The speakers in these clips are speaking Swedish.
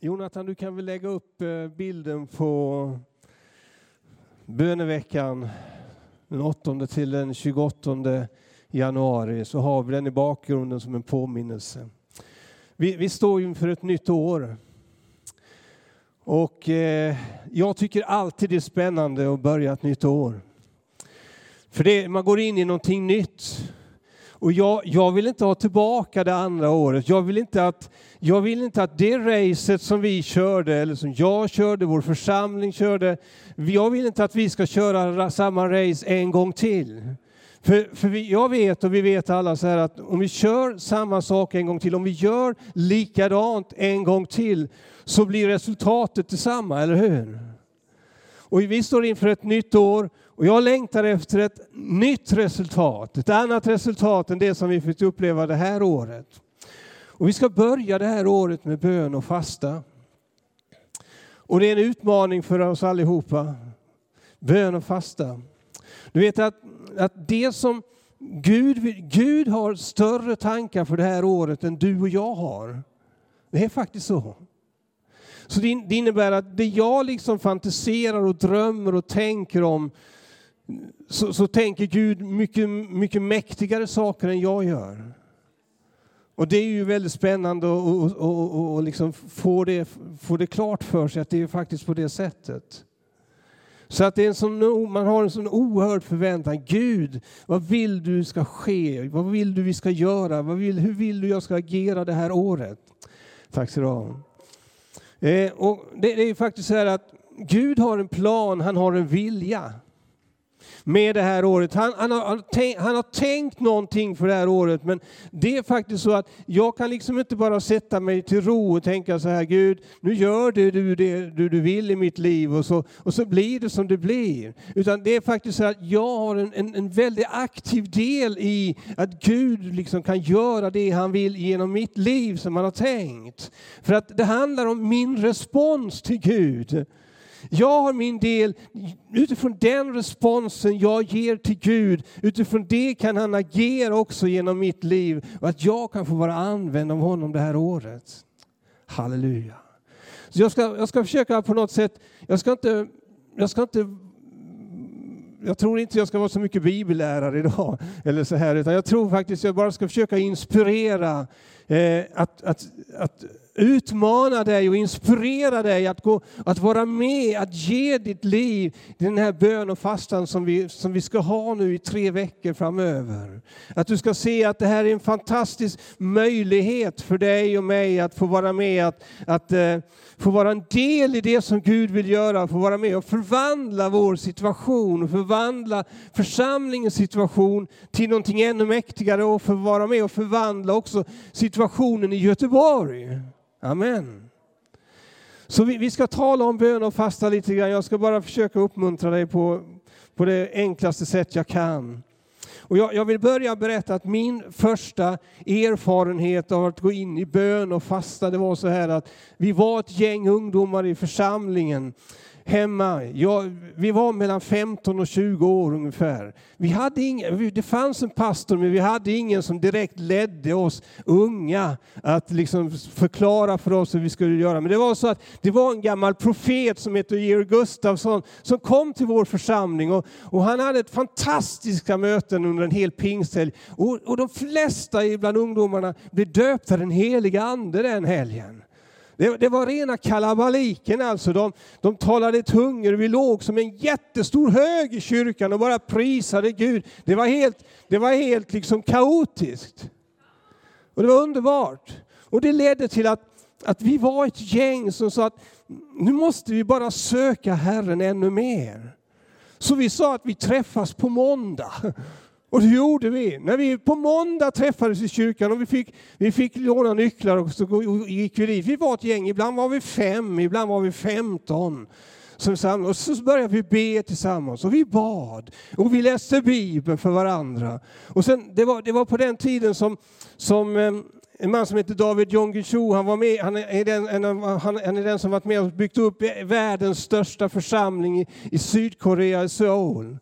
Jonathan, du kan väl lägga upp eh, bilden på böneveckan den 8 till den 28 januari så har vi den i bakgrunden som en påminnelse. Vi, vi står inför ett nytt år. Och eh, jag tycker alltid det är spännande att börja ett nytt år. För det, man går in i någonting nytt. Och jag, jag, vill inte ha tillbaka det andra året. Jag vill, inte att, jag vill inte att det racet som vi körde, eller som jag körde, vår församling körde, jag vill inte att vi ska köra samma race en gång till. För, för vi, jag vet och vi vet alla så här att om vi kör samma sak en gång till, om vi gör likadant en gång till, så blir resultatet detsamma, eller hur? Och vi står inför ett nytt år och jag längtar efter ett nytt resultat, ett annat resultat än det som vi fick uppleva det här året. Och vi ska börja det här året med bön och fasta. Och det är en utmaning för oss allihopa. Bön och fasta. Du vet att, att det som Gud, Gud har större tankar för det här året än du och jag har. Det är faktiskt så. Så det innebär att det jag liksom fantiserar och drömmer och tänker om så, så tänker Gud mycket, mycket mäktigare saker än jag gör. Och det är ju väldigt spännande att liksom få, det, få det klart för sig att det är faktiskt på det sättet. Så att det är en sån, man har en sån oerhörd förväntan. Gud, vad vill du ska ske? Vad vill du vi ska göra? Vad vill, hur vill du jag ska agera det här året? Tack så du ha. Eh, och det, det är faktiskt så här att Gud har en plan, han har en vilja med det här året. Han, han, har, tänkt, han har tänkt någonting för det här året, men det är faktiskt så att jag kan liksom inte bara sätta mig till ro och tänka så här, Gud, nu gör du det du, du vill i mitt liv och så, och så blir det som det blir. Utan det är faktiskt så att jag har en, en, en väldigt aktiv del i att Gud liksom kan göra det han vill genom mitt liv som han har tänkt. För att det handlar om min respons till Gud. Jag har min del, utifrån den responsen jag ger till Gud, utifrån det kan han agera också genom mitt liv och att jag kan få vara använd av honom det här året. Halleluja. Så jag ska, jag ska försöka på något sätt, jag ska inte, jag ska inte jag tror inte jag ska vara så mycket bibellärare idag, eller så här, utan jag tror faktiskt jag bara ska försöka inspirera eh, att, att, att utmana dig och inspirera dig att, gå, att vara med, att ge ditt liv i den här bön och fastan som vi, som vi ska ha nu i tre veckor framöver. Att du ska se att det här är en fantastisk möjlighet för dig och mig att få vara med, att, att eh, få vara en del i det som Gud vill göra, få vara med och förvandla vår situation, förvandla församlingens situation till någonting ännu mäktigare och få vara med och förvandla också situationen i Göteborg. Amen. Så vi, vi, ska tala om bön och fasta lite grann. Jag ska bara försöka uppmuntra dig på, på det enklaste sätt jag kan. Och jag, jag vill börja berätta att min första erfarenhet av att gå in i bön och fasta, det var så här att vi var ett gäng ungdomar i församlingen hemma. Jag, vi var mellan 15 och 20 år ungefär. Vi hade ingen, det fanns en pastor men vi hade ingen som direkt ledde oss unga att liksom förklara för oss hur vi skulle göra. Men det var så att det var en gammal profet som hette Georg Gustafsson som kom till vår församling och, och han hade ett fantastiska möten under en hel pingsthelg. Och, och de flesta bland ungdomarna blev döpta den heliga ande den helgen. Det, det, var rena kalabaliken alltså. De, de talade tungor. Vi låg som en jättestor hög i kyrkan och bara prisade Gud. Det var helt, det var helt liksom kaotiskt. Och det var underbart. Och det ledde till att, att vi var ett gäng som sa att nu måste vi bara söka Herren ännu mer. Så vi sa att vi träffas på måndag. Och det gjorde vi. När vi på måndag träffades i kyrkan och vi fick, vi fick låna nycklar och så gick vi dit. Vi var ett gäng, ibland var vi fem, ibland var vi femton. och så började vi be tillsammans och vi bad och vi läste Bibeln för varandra. Och sen, det, var, det var på den tiden som, som eh, en man som heter David Jong Cho, han, var med, han, är den, en, han, är den som varit med och byggt upp världens största församling i, i Sydkorea, i Seoul.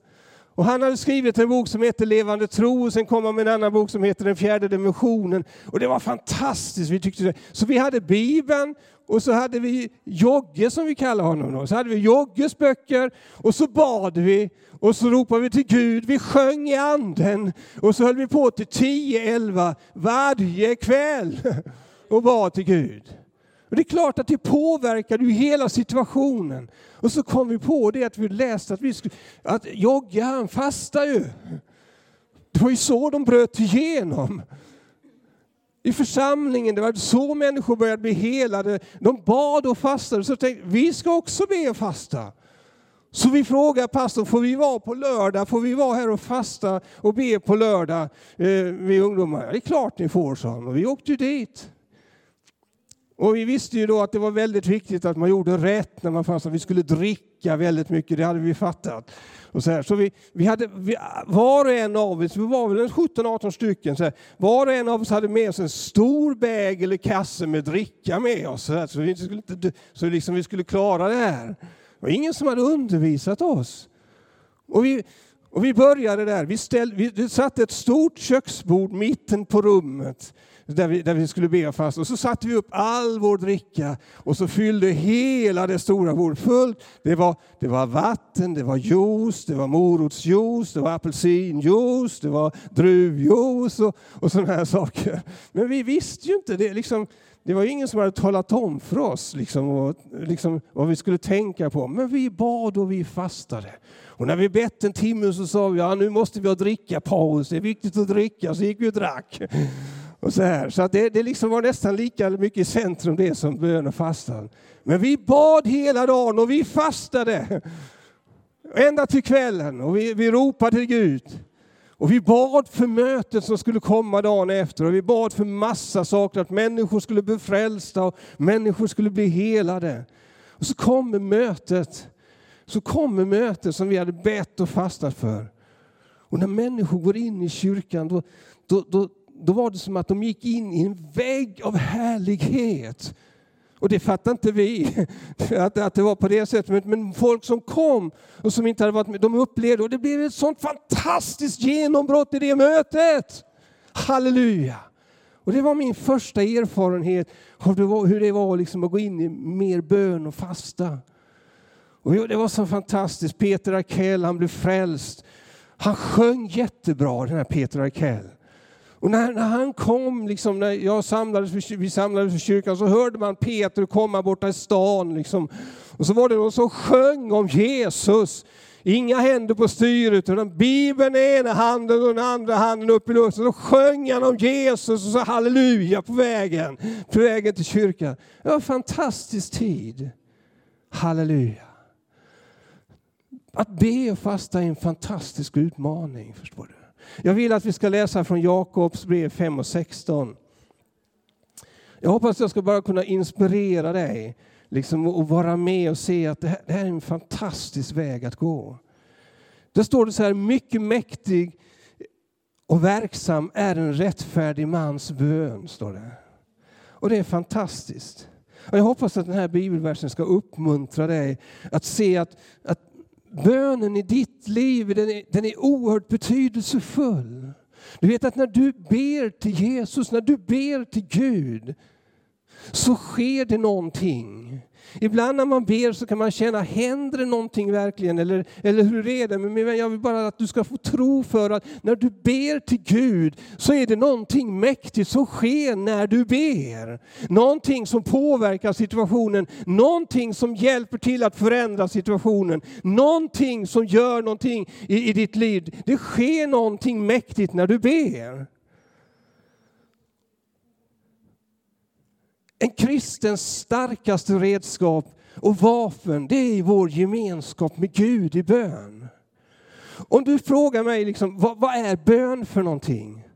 Och han hade skrivit en bok som heter Levande tro och sen kom han med en annan bok som heter Den fjärde dimensionen. Och det var fantastiskt. Vi tyckte det. Så vi hade Bibeln och så hade vi Jogge som vi kallar honom. Då. Så hade vi Jogges böcker och så bad vi och så ropade vi till Gud. Vi sjöng i anden och så höll vi på till 10-11 varje kväll och bad till Gud. Och det är klart att det påverkade ju hela situationen. Och så kom vi på det att vi läste att, vi skulle, att Jogge han fastar ju. Det var ju så de bröt igenom. I församlingen, det var så människor började bli helade. De bad och fastade. Så tänkte vi ska också be och fasta. Så vi frågar pastorn, får vi vara på lördag? Får vi vara här och fasta och be på lördag? Eh, vi ungdomar, det är klart ni får, sa han. Och vi åkte dit. Och vi visste ju då att det var väldigt viktigt att man gjorde rätt när man fastnade. Vi skulle dricka väldigt mycket, det hade vi fattat. Och så här. så vi, vi hade, vi, var och en av oss, vi var väl 17-18 stycken, så här, var och en av oss hade med oss en stor bäg eller kasse med dricka med oss. Så, här, så, vi, skulle inte, så liksom vi skulle klara det här. Det var ingen som hade undervisat oss. Och vi, och vi började där. Vi, ställ, vi satte ett stort köksbord mitten på rummet där vi, där vi skulle be fast. Och så satte vi upp all vår dricka och så fyllde hela det stora bordet fullt. Det var, det var vatten, det var juice, det var morotsjuice, det var apelsinjuice, det var druvjuice och, och sådana här saker. Men vi visste ju inte det. Liksom, det var ingen som hade talat om för oss liksom, och, liksom, vad vi skulle tänka på. Men vi bad och vi fastade. Och när vi bett en timme så sa vi ja, nu måste vi ha dricka paus, det är viktigt att dricka. Så gick vi och drack. Och så här. så att det, det liksom var nästan lika mycket i centrum det som bön och fastan. Men vi bad hela dagen och vi fastade. Ända till kvällen och vi, vi ropade till Gud. Och vi bad för mötet som skulle komma dagen efter och vi bad för massa saker, att människor skulle bli frälsta och människor skulle bli helade. Och så kommer mötet, så kommer mötet som vi hade bett och fastat för. Och när människor går in i kyrkan då, då, då, då var det som att de gick in i en vägg av härlighet. Och det fattade inte vi, att, att det var på det sättet. Men folk som kom och som inte hade varit med, de upplevde och det blev ett sånt fantastiskt genombrott i det mötet. Halleluja! Och det var min första erfarenhet av hur det var liksom att gå in i mer bön och fasta. Och det var så fantastiskt. Peter Arkell, han blev frälst. Han sjöng jättebra, den här Peter Arkell. Och när, när, han kom, liksom, när jag samlades för, vi samlades för kyrkan, så hörde man Peter komma borta i stan. Liksom. Och så var det någon som sjöng om Jesus. Inga händer på styret, utan Bibeln i ena handen och den andra handen upp i luften. Så sjöng han om Jesus och sa halleluja på vägen, på vägen till kyrkan. Det var en fantastisk tid. Halleluja. Att be och fasta är en fantastisk utmaning, förstår du. Jag vill att vi ska läsa från Jakobs brev 5 och 16. Jag hoppas att jag ska bara kunna inspirera dig liksom, och vara med och se att det här, det här är en fantastisk väg att gå. Det står det så här, mycket mäktig och verksam är en rättfärdig mans bön, står det. Och det är fantastiskt. Och jag hoppas att den här bibelversen ska uppmuntra dig att se att, att bönen i ditt liv den är, den är oerhört betydelsefull. Du vet att när du ber till Jesus, när du ber till Gud, så sker det någonting. Ibland när man ber så kan man känna, händer det någonting verkligen? Eller, eller hur är det? Men jag vill bara att du ska få tro för att när du ber till Gud så är det någonting mäktigt som sker när du ber. Någonting som påverkar situationen, någonting som hjälper till att förändra situationen, någonting som gör någonting i, i ditt liv. Det sker någonting mäktigt när du ber. En kristens starkaste redskap och vapen, det är vår gemenskap med Gud i bön. Om du frågar mig, liksom, vad, vad är bön för någonting?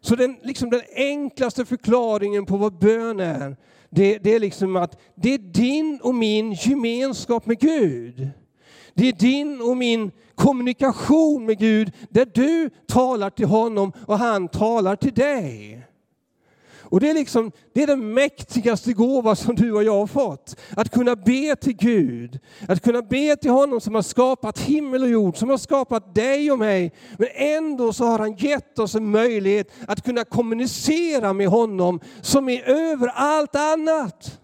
Så den, liksom den enklaste förklaringen på vad bön är, det, det är liksom att det är din och min gemenskap med Gud. Det är din och min kommunikation med Gud där du talar till honom och han talar till dig. Och det är, liksom, det är den mäktigaste gåva som du och jag har fått. Att kunna be till Gud, att kunna be till honom som har skapat himmel och jord, som har skapat dig och mig. Men ändå så har han gett oss en möjlighet att kunna kommunicera med honom som är över allt annat.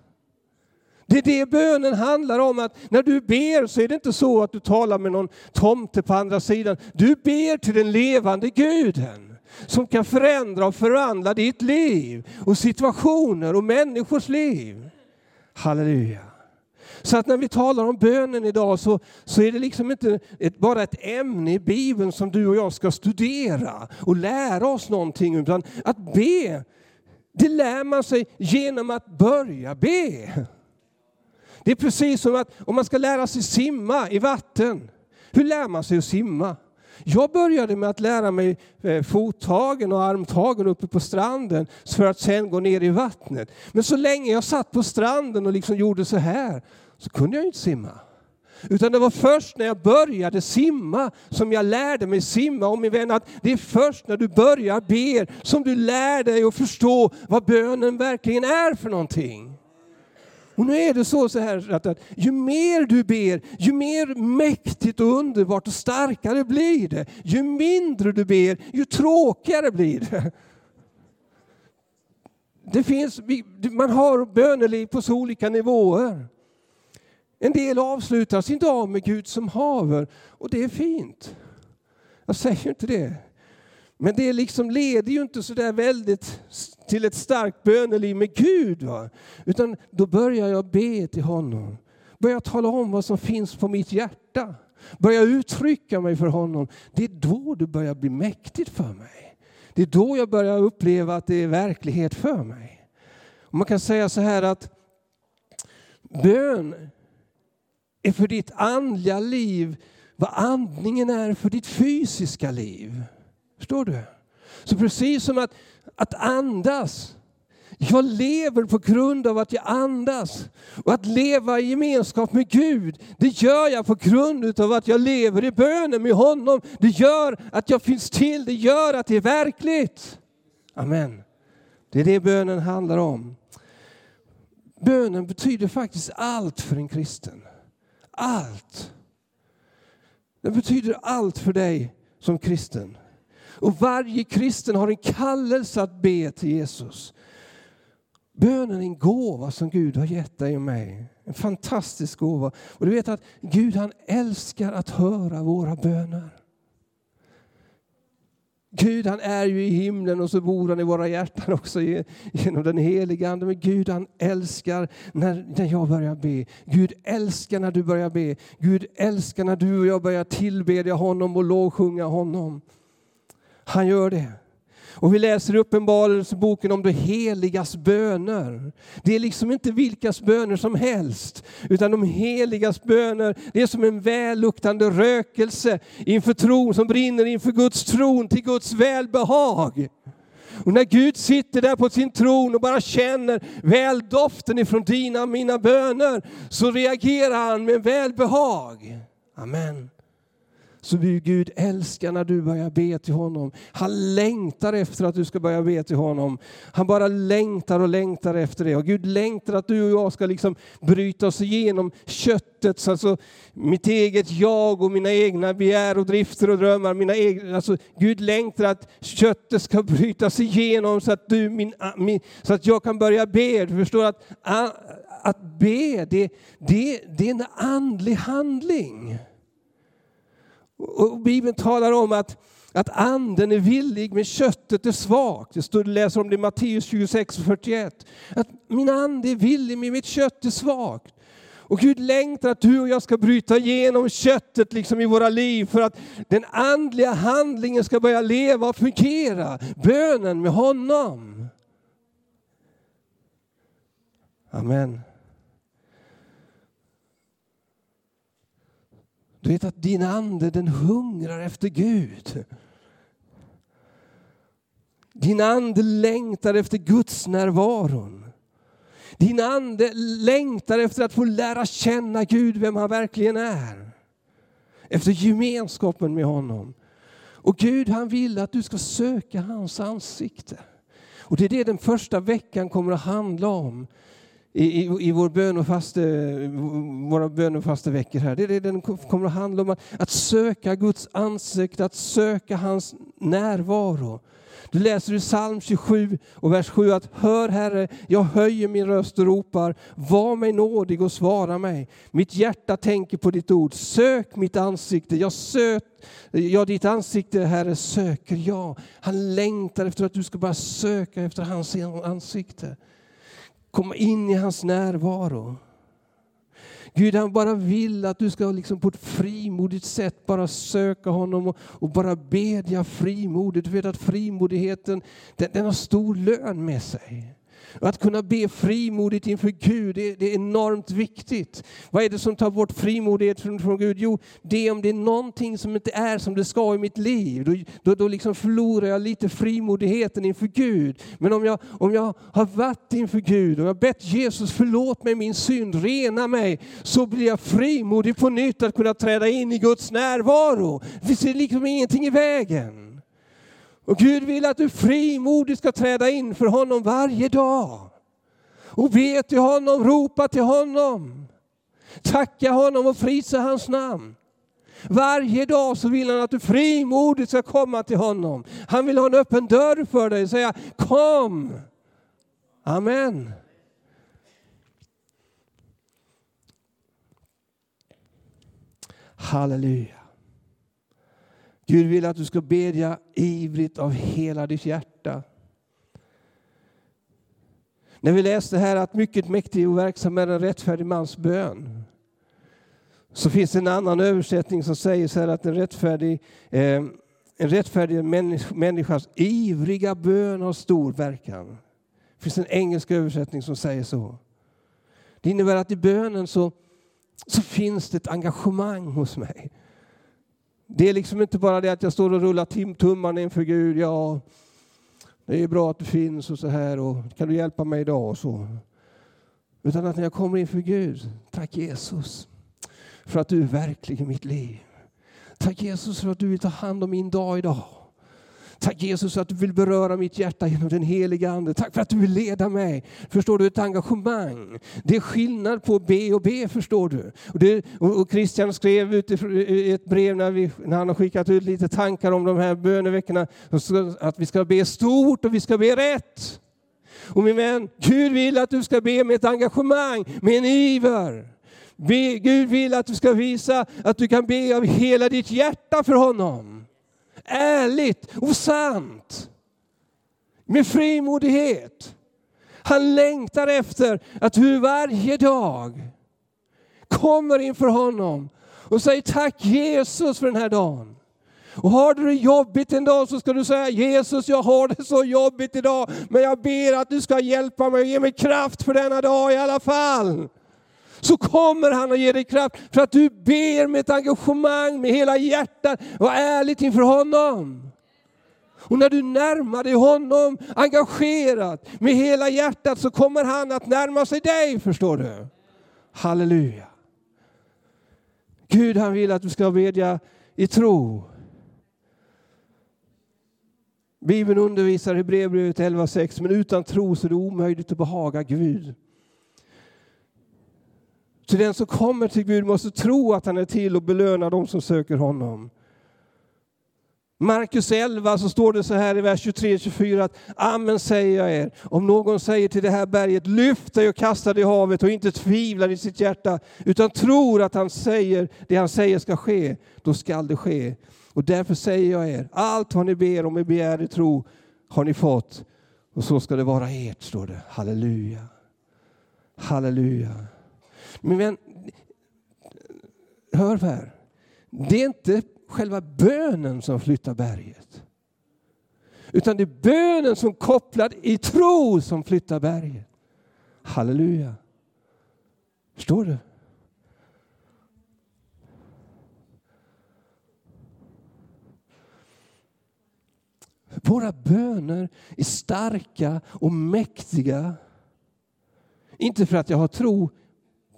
Det är det bönen handlar om, att när du ber så är det inte så att du talar med någon tomte på andra sidan. Du ber till den levande guden som kan förändra och förvandla ditt liv och situationer och människors liv. Halleluja. Så att när vi talar om bönen idag så, så är det liksom inte ett, bara ett ämne i Bibeln som du och jag ska studera och lära oss någonting. Utan att be, det lär man sig genom att börja be. Det är precis som att om man ska lära sig simma i vatten. Hur lär man sig att simma? Jag började med att lära mig eh, fottagen och armtagen uppe på stranden för att sen gå ner i vattnet. Men så länge jag satt på stranden och liksom gjorde så här så kunde jag inte simma. Utan det var först när jag började simma som jag lärde mig simma. Och min vän, att det är först när du börjar be som du lär dig att förstå vad bönen verkligen är för någonting. Och nu är det så, så här att, att ju mer du ber, ju mer mäktigt och underbart och starkare blir det. Ju mindre du ber, ju tråkigare blir det. Det finns, man har böneliv på så olika nivåer. En del avslutar sin dag med Gud som haver och det är fint. Jag säger inte det. Men det liksom leder ju inte så där väldigt till ett starkt böneliv med Gud. Va? Utan då börjar jag be till honom. Börjar tala om vad som finns på mitt hjärta. Börjar uttrycka mig för honom. Det är då det börjar bli mäktigt för mig. Det är då jag börjar uppleva att det är verklighet för mig. Och man kan säga så här att bön är för ditt andliga liv vad andningen är för ditt fysiska liv. Förstår du? Så precis som att, att andas. Jag lever på grund av att jag andas. Och att leva i gemenskap med Gud, det gör jag på grund av att jag lever i bönen med honom. Det gör att jag finns till, det gör att det är verkligt. Amen. Det är det bönen handlar om. Bönen betyder faktiskt allt för en kristen. Allt. Den betyder allt för dig som kristen. Och varje kristen har en kallelse att be till Jesus. Bönen är en gåva som Gud har gett dig och mig. En fantastisk gåva. Och du vet att Gud han älskar att höra våra böner. Gud han är ju i himlen och så bor han i våra hjärtan också genom den heliga Ande. Men Gud han älskar när, när jag börjar be. Gud älskar när du börjar be. Gud älskar när du och jag börjar tillbedja honom och lovsjunga honom. Han gör det. Och vi läser i Uppenbarelseboken om de heligas böner. Det är liksom inte vilkas böner som helst, utan de heligas böner, det är som en välluktande rökelse inför tron som brinner inför Guds tron till Guds välbehag. Och när Gud sitter där på sin tron och bara känner väldoften ifrån dina och mina böner, så reagerar han med välbehag. Amen. Så vill Gud älska när du börjar be till honom. Han längtar efter att du ska börja be till honom. Han bara längtar och längtar efter det. Och Gud längtar att du och jag ska liksom bryta oss igenom köttet, alltså mitt eget jag och mina egna begär och drifter och drömmar. Mina egna, alltså Gud längtar att köttet ska brytas igenom så att, du, min, ah, min, så att jag kan börja be. Du förstår att, ah, att be, det, det, det är en andlig handling. Och Bibeln talar om att, att anden är villig men köttet är svagt. Det står, läser om det i Matteus 26 och 41. Att min ande är villig men mitt kött är svagt. Och Gud längtar att du och jag ska bryta igenom köttet liksom i våra liv för att den andliga handlingen ska börja leva och fungera. Bönen med honom. Amen. Du vet att din ande den hungrar efter Gud. Din ande längtar efter Guds närvaron. Din ande längtar efter att få lära känna Gud, vem han verkligen är. Efter gemenskapen med honom. Och Gud han vill att du ska söka hans ansikte. Och det är det den första veckan kommer att handla om i, i, i vår bön och faste, våra bön och faste veckor här. Det är det den kommer att handla om, att, söka Guds ansikte, att söka hans närvaro. Du läser i psalm 27 och vers 7 att Hör Herre, jag höjer min röst och ropar, var mig nådig och svara mig. Mitt hjärta tänker på ditt ord, sök mitt ansikte. Jag, sök, ja, ditt ansikte Herre söker jag. Han längtar efter att du ska bara söka efter hans ansikte. Komma in i hans närvaro. Gud han bara vill att du ska liksom på ett frimodigt sätt bara söka honom och, och bara bedja frimodigt. Du vet att frimodigheten den, den har stor lön med sig. Att kunna be frimodigt inför Gud, det, det, är enormt viktigt. Vad är det som tar bort frimodighet från, från Gud? Jo, det är om det är någonting som inte är som det ska i mitt liv. Då, då, då liksom förlorar jag lite frimodigheten inför Gud. Men om jag, om jag har varit inför Gud och jag bett Jesus förlåt mig min synd, rena mig, så blir jag frimodig på nytt att kunna träda in i Guds närvaro. Det finns liksom ingenting i vägen. Och Gud vill att du frimodigt ska träda in för honom varje dag. Och be till honom, ropa till honom. Tacka honom och prisa hans namn. Varje dag så vill han att du frimodigt ska komma till honom. Han vill ha en öppen dörr för dig och säga kom. Amen. Halleluja. Gud vill att du ska bedja ivrigt av hela ditt hjärta. När vi läste här att mycket mäktig och verksam är en rättfärdig mans bön så finns det en annan översättning som säger så här att en rättfärdig, eh, en rättfärdig människas ivriga bön har stor verkan. Det finns en engelsk översättning som säger så. Det innebär att i bönen så, så finns det ett engagemang hos mig. Det är liksom inte bara det att jag står och rullar tummarna inför Gud. Ja, det är bra att du finns och så här och kan du hjälpa mig idag och så. Utan att när jag kommer inför Gud, tack Jesus för att du är verklig i mitt liv. Tack Jesus för att du vill ta hand om min dag idag. Tack Jesus att du vill beröra mitt hjärta genom den heliga Ande. Tack för att du vill leda mig. Förstår du? Ett engagemang. Det är skillnad på B och B, förstår du. Och, det, och Christian skrev ut i ett brev när, vi, när han har skickat ut lite tankar om de här böneveckorna, att vi ska be stort och vi ska be rätt. Och min vän, Gud vill att du ska be med ett engagemang, med en iver. Be, Gud vill att du ska visa att du kan be av hela ditt hjärta för honom ärligt och sant. Med frimodighet. Han längtar efter att du varje dag kommer inför honom och säger tack Jesus för den här dagen. Och har du det jobbigt en dag så ska du säga Jesus jag har det så jobbigt idag men jag ber att du ska hjälpa mig och ge mig kraft för denna dag i alla fall så kommer han att ge dig kraft för att du ber med ett engagemang, med hela hjärtat var ärligt inför honom. Och när du närmar dig honom engagerat med hela hjärtat så kommer han att närma sig dig, förstår du. Halleluja. Gud han vill att du ska bedja i tro. Bibeln undervisar i Hebreerbrevet 11.6, men utan tro så är det omöjligt att behaga Gud. Så den som kommer till Gud måste tro att han är till och belöna dem som söker honom. Markus 11 så står det så här i vers 23-24 att Amen säger jag er, om någon säger till det här berget lyft dig och kasta dig i havet och inte tvivlar i sitt hjärta utan tror att han säger det han säger ska ske, då skall det ske. Och därför säger jag er, allt vad ni ber om i begär i tro har ni fått och så ska det vara ert, står det. Halleluja. Halleluja. Men vän, hör här. Det är inte själva bönen som flyttar berget. Utan det är bönen som kopplad i tro som flyttar berget. Halleluja. Förstår du? Våra böner är starka och mäktiga. Inte för att jag har tro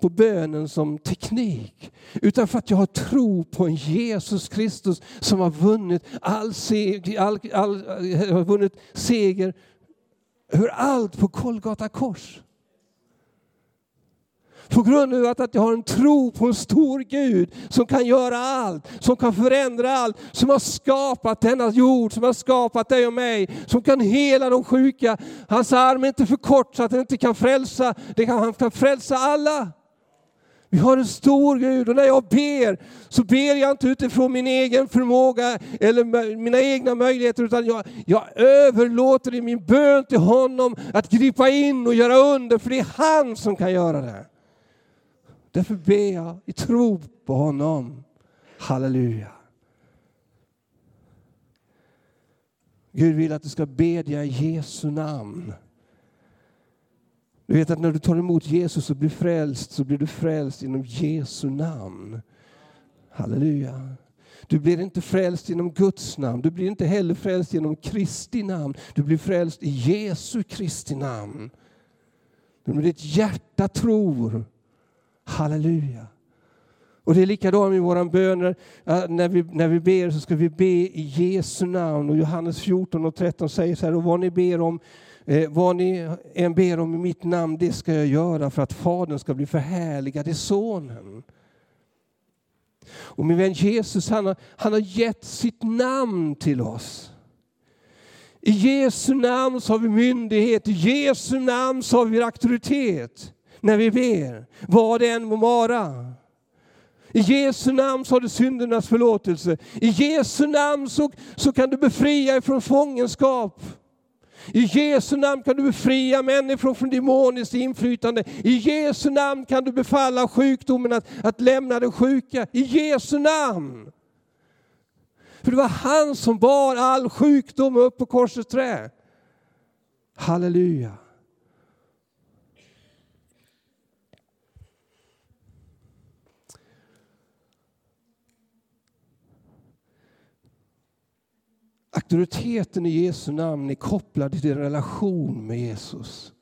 på bönen som teknik, utan för att jag har tro på en Jesus Kristus som har vunnit all seger, all, all, eh, har vunnit seger över allt på Kolgata kors. På grund av att jag har en tro på en stor Gud som kan göra allt, som kan förändra allt, som har skapat denna jord, som har skapat dig och mig, som kan hela de sjuka. Hans arm är inte för kort så att den inte kan frälsa, det kan, han kan frälsa alla. Vi har en stor Gud och när jag ber så ber jag inte utifrån min egen förmåga eller mina egna möjligheter utan jag, jag överlåter i min bön till honom att gripa in och göra under för det är han som kan göra det. Därför ber jag i tro på honom. Halleluja. Gud vill att du ska bedja i Jesu namn. Du vet att när du tar emot Jesus och blir frälst så blir du frälst genom Jesu namn. Halleluja. Du blir inte frälst genom Guds namn. Du blir inte heller frälst genom Kristi namn. Du blir frälst i Jesu Kristi namn. Men ditt hjärta tror. Halleluja. Och det är likadant i våra böner. När vi, när vi ber så ska vi be i Jesu namn. Och Johannes 14 och 13 säger så här, och vad ni ber om Eh, vad ni än ber om i mitt namn, det ska jag göra för att Fadern ska bli förhärligad i Sonen. Och min vän Jesus, han har, han har gett sitt namn till oss. I Jesu namn så har vi myndighet, i Jesu namn så har vi auktoritet när vi ber, vad det än må vara. I Jesu namn så har du syndernas förlåtelse. I Jesu namn så, så kan du befria ifrån fångenskap. I Jesu namn kan du befria människor från demoniskt inflytande. I Jesu namn kan du befalla sjukdomen att, att lämna den sjuka. I Jesu namn. För det var han som bar all sjukdom upp på korsets trä. Halleluja. Auktoriteten i Jesu namn är kopplad till din relation med Jesus.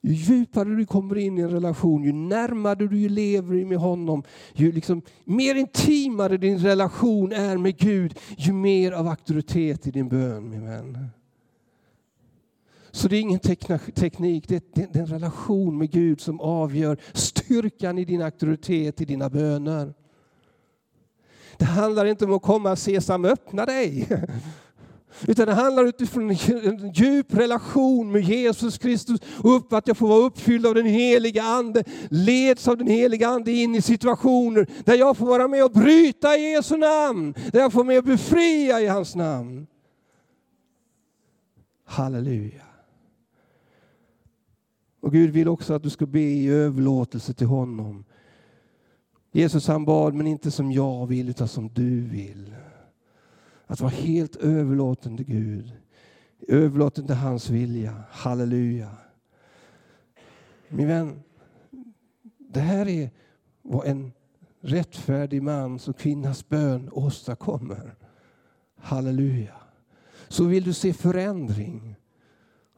Ju djupare du kommer in i en relation, ju närmare du lever med honom, ju liksom mer intimare din relation är med Gud, ju mer av auktoritet i din bön, min vän. Så det är ingen teknik, det är en relation med Gud som avgör styrkan i din auktoritet i dina böner. Det handlar inte om att komma sesam öppna dig. Utan det handlar utifrån en djup relation med Jesus Kristus och upp att jag får vara uppfylld av den heliga Ande, leds av den heliga Ande in i situationer där jag får vara med och bryta i Jesu namn, där jag får med och befria i hans namn. Halleluja. Och Gud vill också att du ska be i överlåtelse till honom. Jesus han bad, men inte som jag vill, utan som du vill. Att vara helt överlåten till Gud. Överlåten till hans vilja. Halleluja. Min vän, det här är vad en rättfärdig mans och kvinnas bön åstadkommer. Halleluja. Så vill du se förändring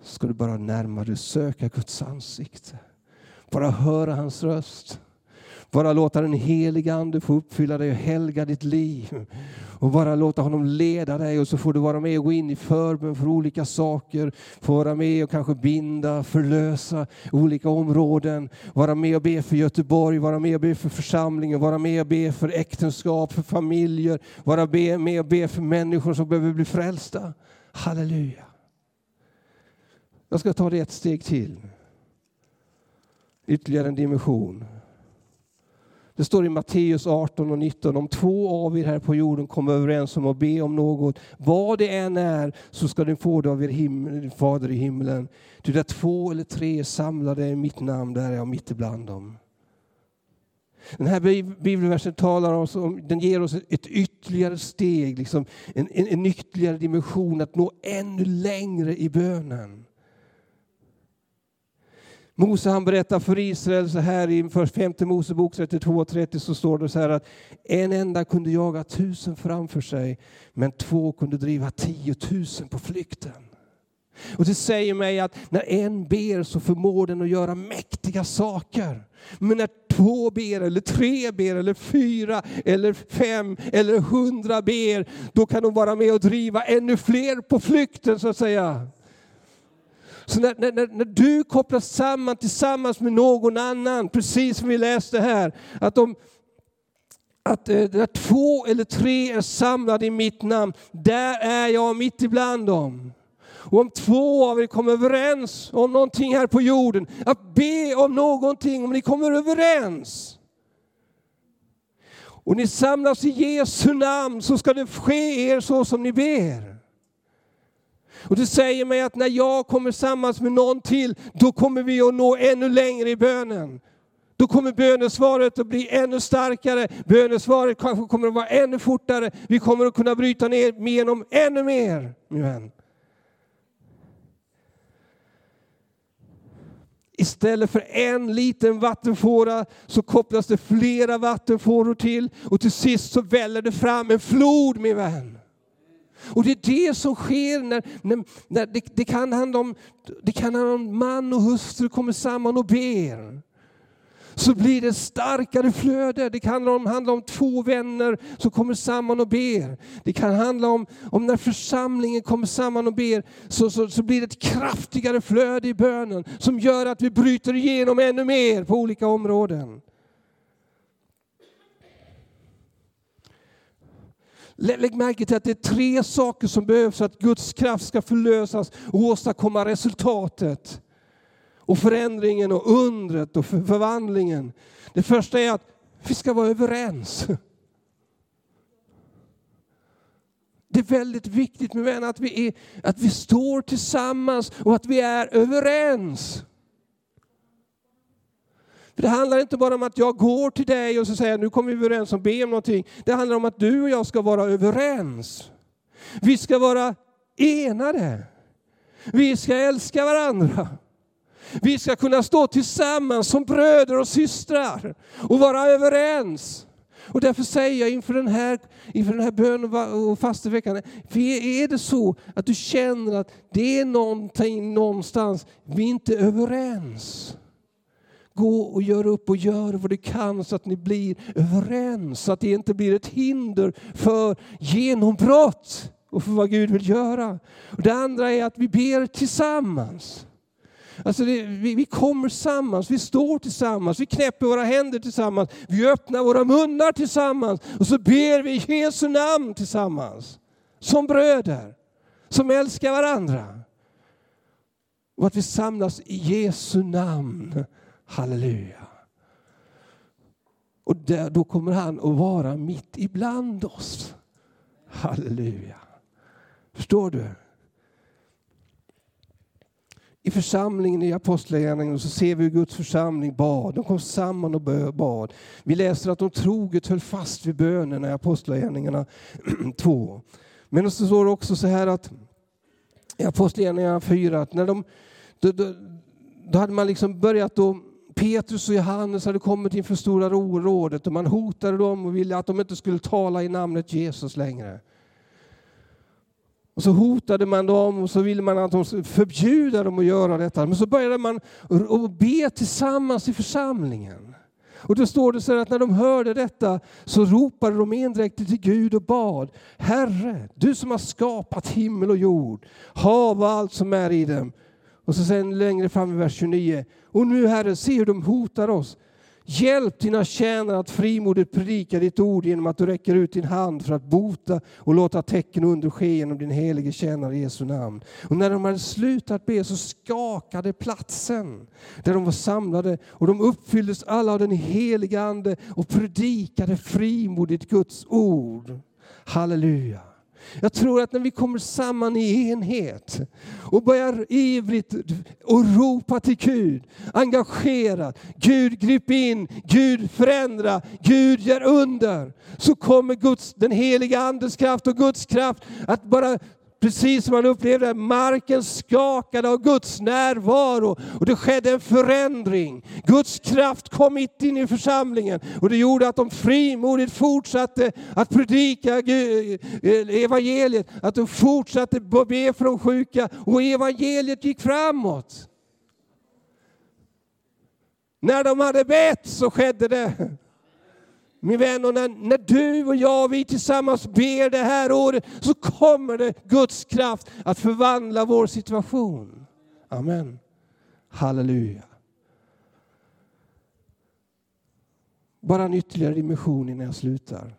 ska du bara närmare söka Guds ansikte. Bara höra hans röst. Bara låta den heliga Ande få uppfylla dig och helga ditt liv. Och bara låta honom leda dig och så får du vara med och gå in i förbön för olika saker. Få vara med och kanske binda, förlösa olika områden. Vara med och be för Göteborg, vara med och be för församlingen, vara med och be för äktenskap, för familjer. Vara med och be för människor som behöver bli frälsta. Halleluja. Jag ska ta det ett steg till. Ytterligare en dimension. Det står i Matteus 18 och 19, om två av er här på jorden kommer överens om att be om något, vad det än är, så ska ni få det av er him fader i himlen. Ty där två eller tre är samlade i mitt namn, där är jag mitt ibland dem. Den här bibelversen talar om, den ger oss ett ytterligare steg, liksom en, en, en ytterligare dimension att nå ännu längre i bönen. Mose han berättar för Israel så här i femte Mosebok 32.30 så står det så här att en enda kunde jaga tusen framför sig men två kunde driva tiotusen på flykten. Och det säger mig att när en ber så förmår den att göra mäktiga saker. Men när två ber, eller tre ber, eller fyra, eller fem, eller hundra ber, då kan de vara med och driva ännu fler på flykten så att säga. Så när, när, när, du kopplas samman tillsammans med någon annan, precis som vi läste här, att, de, att eh, där två eller tre är samlade i mitt namn, där är jag mitt ibland dem. Och om två av er kommer överens om någonting här på jorden, att be om någonting, om ni kommer överens. Och ni samlas i Jesu namn så ska det ske er så som ni ber. Och det säger mig att när jag kommer samman med någon till, då kommer vi att nå ännu längre i bönen. Då kommer bönesvaret att bli ännu starkare, bönesvaret kanske kommer att vara ännu fortare, vi kommer att kunna bryta ner genom ännu mer, min vän. Istället för en liten vattenfåra så kopplas det flera vattenfåror till och till sist så väller det fram en flod min vän. Och det är det som sker när, när, när det, det, kan handla om, det kan handla om man och hustru kommer samman och ber så blir det starkare flöde. Det kan handla om, handla om två vänner som kommer samman och ber. Det kan handla om, om när församlingen kommer samman och ber så, så, så blir det ett kraftigare flöde i bönen som gör att vi bryter igenom ännu mer på olika områden. Lägg märke till att det är tre saker som behövs för att Guds kraft ska förlösas och åstadkomma resultatet och förändringen och undret och förvandlingen. Det första är att vi ska vara överens. Det är väldigt viktigt med vänner att vi, är, att vi står tillsammans och att vi är överens. För det handlar inte bara om att jag går till dig och så säger nu kommer vi överens om att be om någonting. Det handlar om att du och jag ska vara överens. Vi ska vara enade. Vi ska älska varandra. Vi ska kunna stå tillsammans som bröder och systrar och vara överens. Och därför säger jag inför den här, inför den här bön och fasteveckan, är det så att du känner att det är någonting någonstans, vi är inte överens. Gå och gör upp och gör vad du kan så att ni blir överens, så att det inte blir ett hinder för genombrott och för vad Gud vill göra. Och det andra är att vi ber tillsammans. Alltså det, vi, vi, kommer tillsammans, vi står tillsammans, vi knäpper våra händer tillsammans, vi öppnar våra munnar tillsammans och så ber vi i Jesu namn tillsammans. Som bröder, som älskar varandra. Och att vi samlas i Jesu namn. Halleluja. Och där, då kommer han att vara mitt ibland oss. Halleluja. Förstår du? i församlingen i Apostlagärningarna så ser vi hur Guds församling bad. De kom samman och bad. Vi läser att de troget höll fast vid bönerna i Apostlagärningarna 2. Men så står det också så här att i Apostlagärningarna 4 att när de, då, då, då hade man liksom börjat då Petrus och Johannes hade kommit inför Stora rådet och man hotade dem och ville att de inte skulle tala i namnet Jesus längre. Och så hotade man dem och så ville man att de skulle förbjuda dem att göra detta. Men så började man att be tillsammans i församlingen. Och då står det så att när de hörde detta så ropade de endräktigt till Gud och bad. Herre, du som har skapat himmel och jord, hav och allt som är i dem. Och så sen längre fram i vers 29. Och nu Herre, se hur de hotar oss. Hjälp dina tjänare att frimodigt predika ditt ord genom att du räcker ut din hand för att bota och låta tecken under ske genom din helige tjänare i Jesu namn. Och när de hade slutat be så skakade platsen där de var samlade och de uppfylldes alla av den helige Ande och predikade frimodigt Guds ord. Halleluja. Jag tror att när vi kommer samman i enhet och börjar ivrigt och ropa till Gud, engagerat, Gud grip in, Gud förändra, Gud gör under, så kommer Guds, den heliga andens kraft och Guds kraft att bara Precis som man upplevde att marken skakade av Guds närvaro och det skedde en förändring. Guds kraft kom mitt in i församlingen och det gjorde att de frimodigt fortsatte att predika eh, evangeliet, att de fortsatte be för de sjuka och evangeliet gick framåt. När de hade bett så skedde det. Min vän, och när, när du och jag, vi tillsammans ber det här året så kommer det Guds kraft att förvandla vår situation. Amen. Halleluja. Bara en ytterligare dimension innan jag slutar.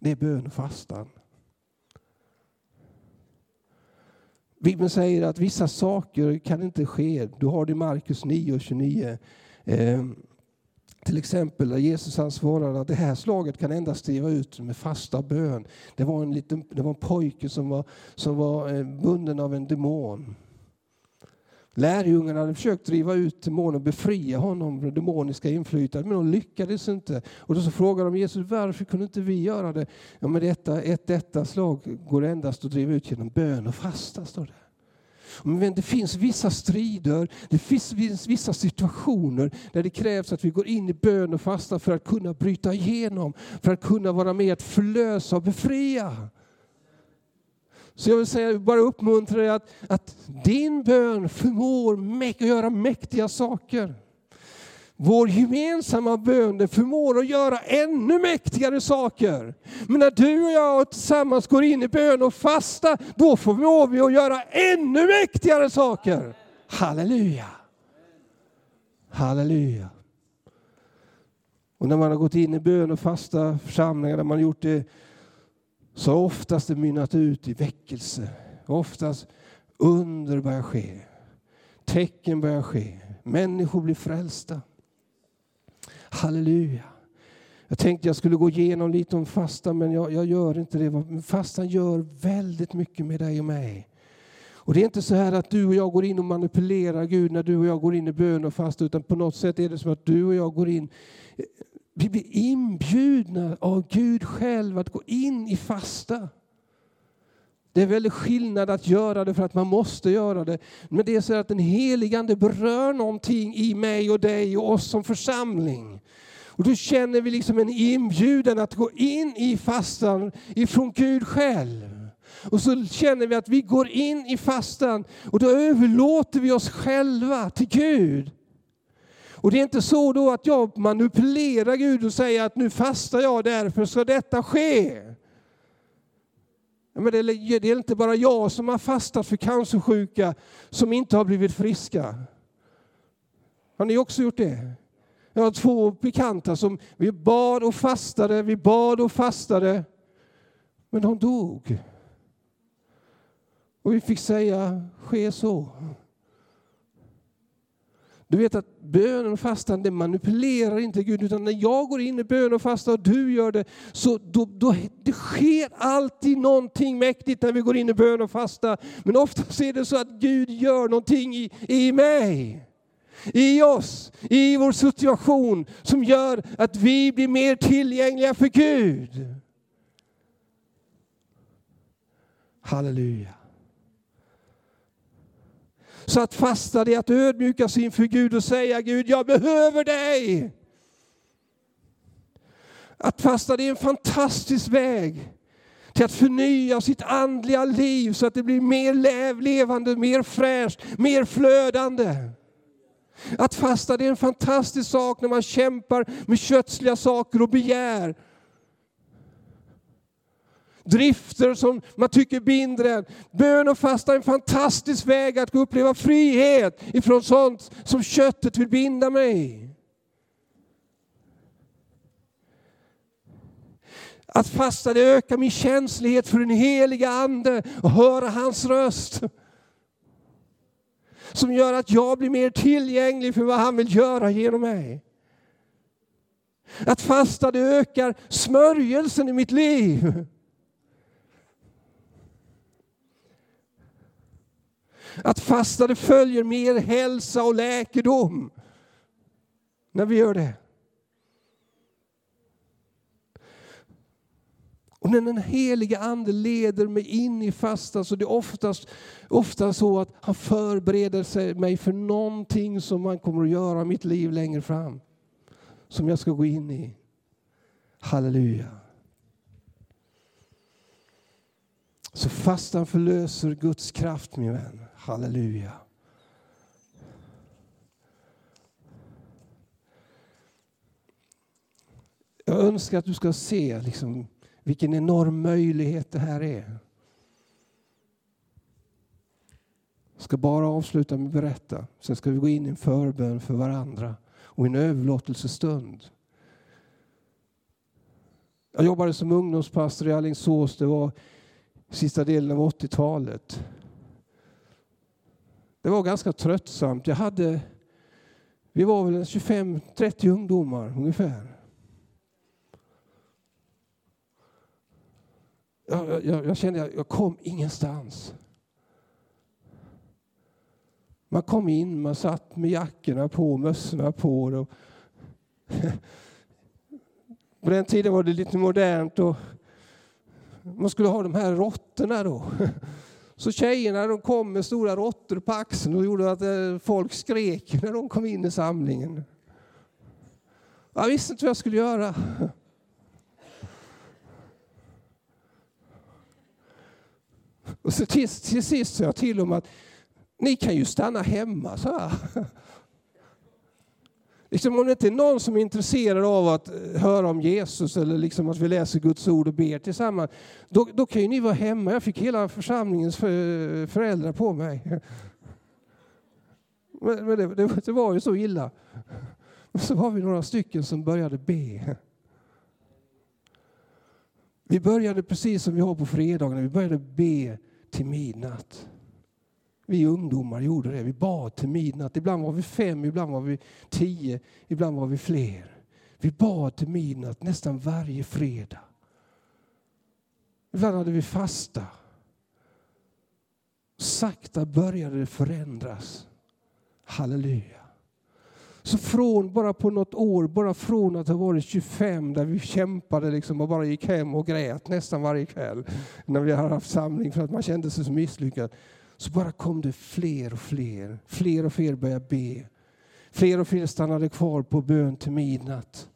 Det är bön och fastan. Bibeln säger att vissa saker kan inte ske. Du har det i Markus 9 och 29. Till exempel där Jesus han svarade att det här slaget kan endast driva ut med fasta bön. Det var en, liten, det var en pojke som var, som var eh, bunden av en demon. Lärjungarna hade försökt driva ut demonen och befria honom från demoniska inflytandet, men de lyckades inte. Och då så frågade de Jesus, varför kunde inte vi göra det? Ja, men detta, ett detta slag går endast att driva ut genom bön och fasta, står det. Men det finns vissa strider, det finns vissa situationer där det krävs att vi går in i bön och fasta för att kunna bryta igenom, för att kunna vara med att förlösa och befria. Så jag vill säga, bara uppmuntra dig att, att din bön förmår att göra mäktiga saker. Vår gemensamma bön förmår att göra ännu mäktigare saker. Men när du och jag tillsammans går in i bön och fasta, då förmår vi att göra ännu mäktigare saker. Halleluja! Halleluja! Och när man har gått in i bön och fasta församlingar, där man gjort det så oftast det mynnat ut i väckelse. Oftast under börjar ske. Tecken börjar ske. Människor blir frälsta. Halleluja. Jag tänkte jag skulle gå igenom lite om fastan, men jag, jag gör inte det. Fastan gör väldigt mycket med dig och mig. Och Det är inte så här att du och jag går in och manipulerar Gud när du och jag går in i bön och fasta, utan på något sätt är det som att du och jag går in vi blir inbjudna av Gud själv att gå in i fasta. Det är väldigt skillnad att göra det för att man måste göra det. Men det är så att den heligande berör någonting i mig och dig och oss som församling. Och då känner vi liksom en inbjudan att gå in i fastan ifrån Gud själv. Och så känner vi att vi går in i fastan och då överlåter vi oss själva till Gud. Och det är inte så då att jag manipulerar Gud och säger att nu fastar jag därför ska detta ske. Men det är inte bara jag som har fastat för cancersjuka som inte har blivit friska. Har ni också gjort det? Jag har två bekanta som vi bad och fastade, vi bad och fastade, men de dog. Och vi fick säga, ske så. Du vet att bönen och fastan det manipulerar inte Gud, utan när jag går in i bön och fasta och du gör det, så då, då, det sker alltid någonting mäktigt när vi går in i bön och fasta. Men oftast är det så att Gud gör någonting i, i mig, i oss, i vår situation som gör att vi blir mer tillgängliga för Gud. Halleluja. Så att fasta det är att ödmjuka sig inför Gud och säga Gud, jag behöver dig. Att fasta det är en fantastisk väg till att förnya sitt andliga liv så att det blir mer levande, mer fräscht, mer flödande. Att fasta det är en fantastisk sak när man kämpar med kötsliga saker och begär drifter som man tycker binder en. Bön och fasta är en fantastisk väg att uppleva frihet ifrån sånt som köttet vill binda mig. Att fasta det ökar min känslighet för den heliga Ande och höra hans röst. Som gör att jag blir mer tillgänglig för vad han vill göra genom mig. Att fasta det ökar smörjelsen i mitt liv. Att fasta det följer mer hälsa och läkedom när vi gör det. Och när den heliga Ande leder mig in i fasta så det är oftast, ofta så att han förbereder mig för någonting som man kommer att göra i mitt liv längre fram. Som jag ska gå in i. Halleluja. Så fastan förlöser Guds kraft, min vän. Halleluja. Jag önskar att du ska se liksom, vilken enorm möjlighet det här är. Jag ska bara avsluta med att berätta. Sen ska vi gå in i en förbön för varandra och en överlåtelsestund. Jag jobbade som ungdomspastor i Alingsås. Det var sista delen av 80-talet. Det var ganska tröttsamt. Jag hade, vi var väl 25-30 ungdomar ungefär. Jag, jag, jag kände att jag kom ingenstans. Man kom in, man satt med jackorna på, mössorna på. Och på den tiden var det lite modernt och man skulle ha de här råttorna då. Så tjejerna de kom med stora råttor på axeln och gjorde att eh, folk skrek när de kom in i samlingen. Jag visste inte vad jag skulle göra. Och så till, till sist sa jag till dem att ni kan ju stanna hemma, så här. Liksom om det inte är någon som är intresserad av att eh, höra om Jesus eller liksom att vi läser Guds ord och ber tillsammans, då, då kan ju ni vara hemma. Jag fick hela församlingens föräldrar på mig. Men, men det, det, det, var ju så illa. Men Så var vi några stycken som började be. Vi började precis som vi har på fredagarna, vi började be till midnatt. Vi ungdomar gjorde det. Vi bad till midnatt. Ibland var vi fem, ibland var vi tio, ibland var vi fler. Vi bad till midnatt nästan varje fredag. Ibland hade vi fasta. Sakta började det förändras. Halleluja. Så från bara på något år, bara från att ha varit 25 där vi kämpade liksom och bara gick hem och grät nästan varje kväll när vi hade haft samling för att man kände sig så misslyckad så bara kom det fler och fler. Fler och fler började be. Fler och fler stannade kvar på bön till midnatt.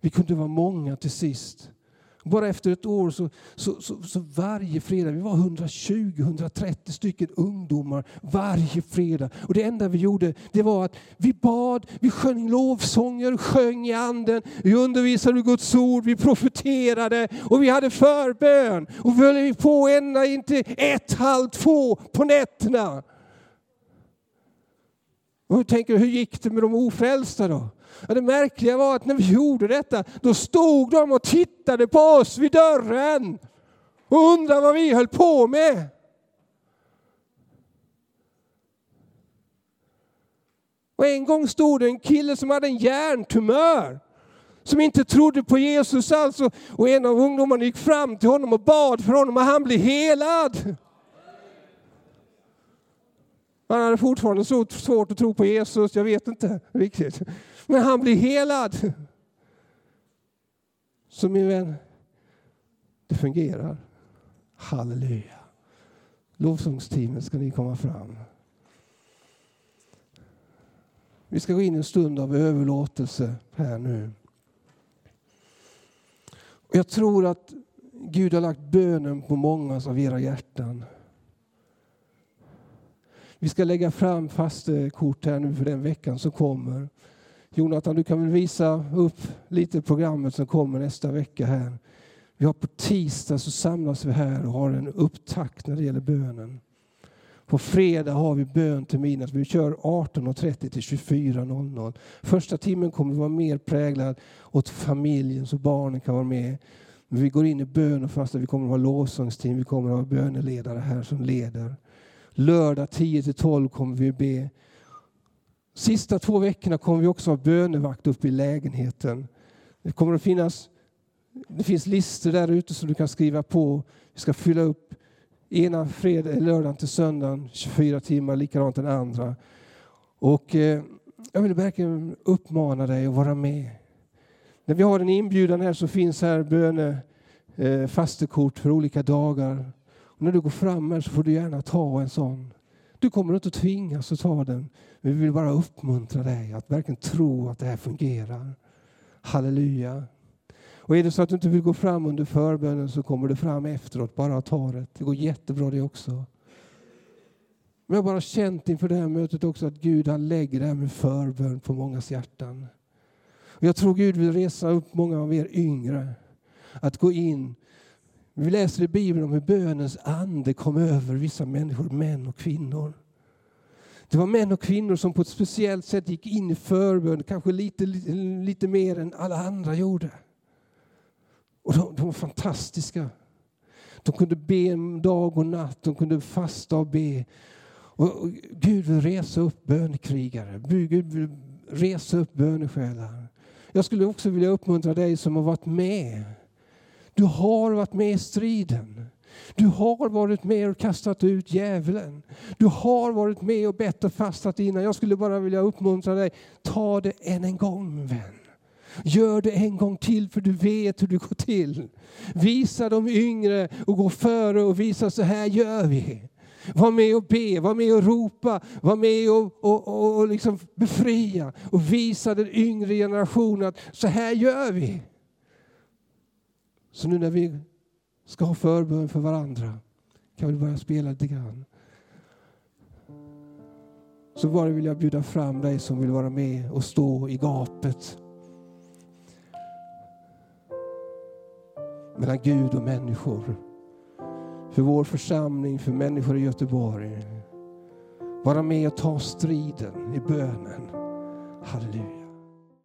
Vi kunde vara många till sist. Bara efter ett år så, så, så, så varje fredag, vi var 120-130 stycken ungdomar varje fredag. Och det enda vi gjorde det var att vi bad, vi sjöng lovsånger, sjöng i anden, vi undervisade Guds ord, vi profeterade och vi hade förbön. Och vi höll på ända in till ett, halv två på nätterna. Och hur tänker du, hur gick det med de ofrälsta då? Ja, det märkliga var att när vi gjorde detta, då stod de och tittade på oss vid dörren och undrade vad vi höll på med. Och en gång stod det en kille som hade en hjärntumör som inte trodde på Jesus alls. Och en av ungdomarna gick fram till honom och bad för honom och han blev helad. Han hade fortfarande så svårt att tro på Jesus, jag vet inte riktigt. Men han blir helad. Så min vän, det fungerar. Halleluja. Lovsångsteamet ska ni komma fram. Vi ska gå in i en stund av överlåtelse här nu. Jag tror att Gud har lagt bönen på många av era hjärtan. Vi ska lägga fram fastekort eh, här nu för den veckan som kommer. Jonathan, du kan väl visa upp lite programmet som kommer nästa vecka här. Vi har på tisdag så samlas vi här och har en upptakt när det gäller bönen. På fredag har vi bön till midnatt. Vi kör 18.30 till 24.00. Första timmen kommer vara mer präglad åt familjen så barnen kan vara med. Men vi går in i bön och fasta. Vi kommer att ha lovsångsteam. Vi kommer att ha böneledare här som leder. Lördag 10-12 kommer vi be. Sista två veckorna kommer vi också ha bönevakt uppe i lägenheten. Det kommer att finnas det finns listor där ute som du kan skriva på. Vi ska fylla upp ena fredag, lördagen till söndagen, 24 timmar, likadant den andra. Och eh, jag vill verkligen uppmana dig att vara med. När vi har en inbjudan här så finns här böne, eh, fastekort för olika dagar. När du går fram här så får du gärna ta en sån. Du kommer inte att tvingas att ta den. Men vi vill bara uppmuntra dig att verkligen tro att det här fungerar. Halleluja. Och är det så att du inte vill gå fram under förbönen så kommer du fram efteråt. Bara ta det. Det går jättebra det också. Men jag har bara känt inför det här mötet också att Gud han lägger det här med förbön på mångas hjärtan. Jag tror Gud vill resa upp många av er yngre att gå in. Vi läser i Bibeln om hur bönens ande kom över vissa människor, män och kvinnor. Det var män och kvinnor som på ett speciellt sätt gick in i förbön, kanske lite, lite, lite mer än alla andra gjorde. Och de, de var fantastiska. De kunde be dag och natt, de kunde fasta och be. Och, och Gud vill resa upp bönekrigare, Gud vill resa upp bönesjälar. Jag skulle också vilja uppmuntra dig som har varit med. Du har varit med i striden. Du har varit med och kastat ut djävulen. Du har varit med och bett och fastat innan. Jag skulle bara vilja uppmuntra dig. Ta det än en gång vän. Gör det en gång till för du vet hur det går till. Visa de yngre och gå före och visa så här gör vi. Var med och be, var med och ropa, var med och, och, och, och liksom befria och visa den yngre generationen att så här gör vi. Så nu när vi ska ha förbön för varandra kan vi börja spela lite grann. Så bara vill jag bjuda fram dig som vill vara med och stå i gapet mellan Gud och människor. För vår församling, för människor i Göteborg. Vara med och ta striden i bönen. Halleluja.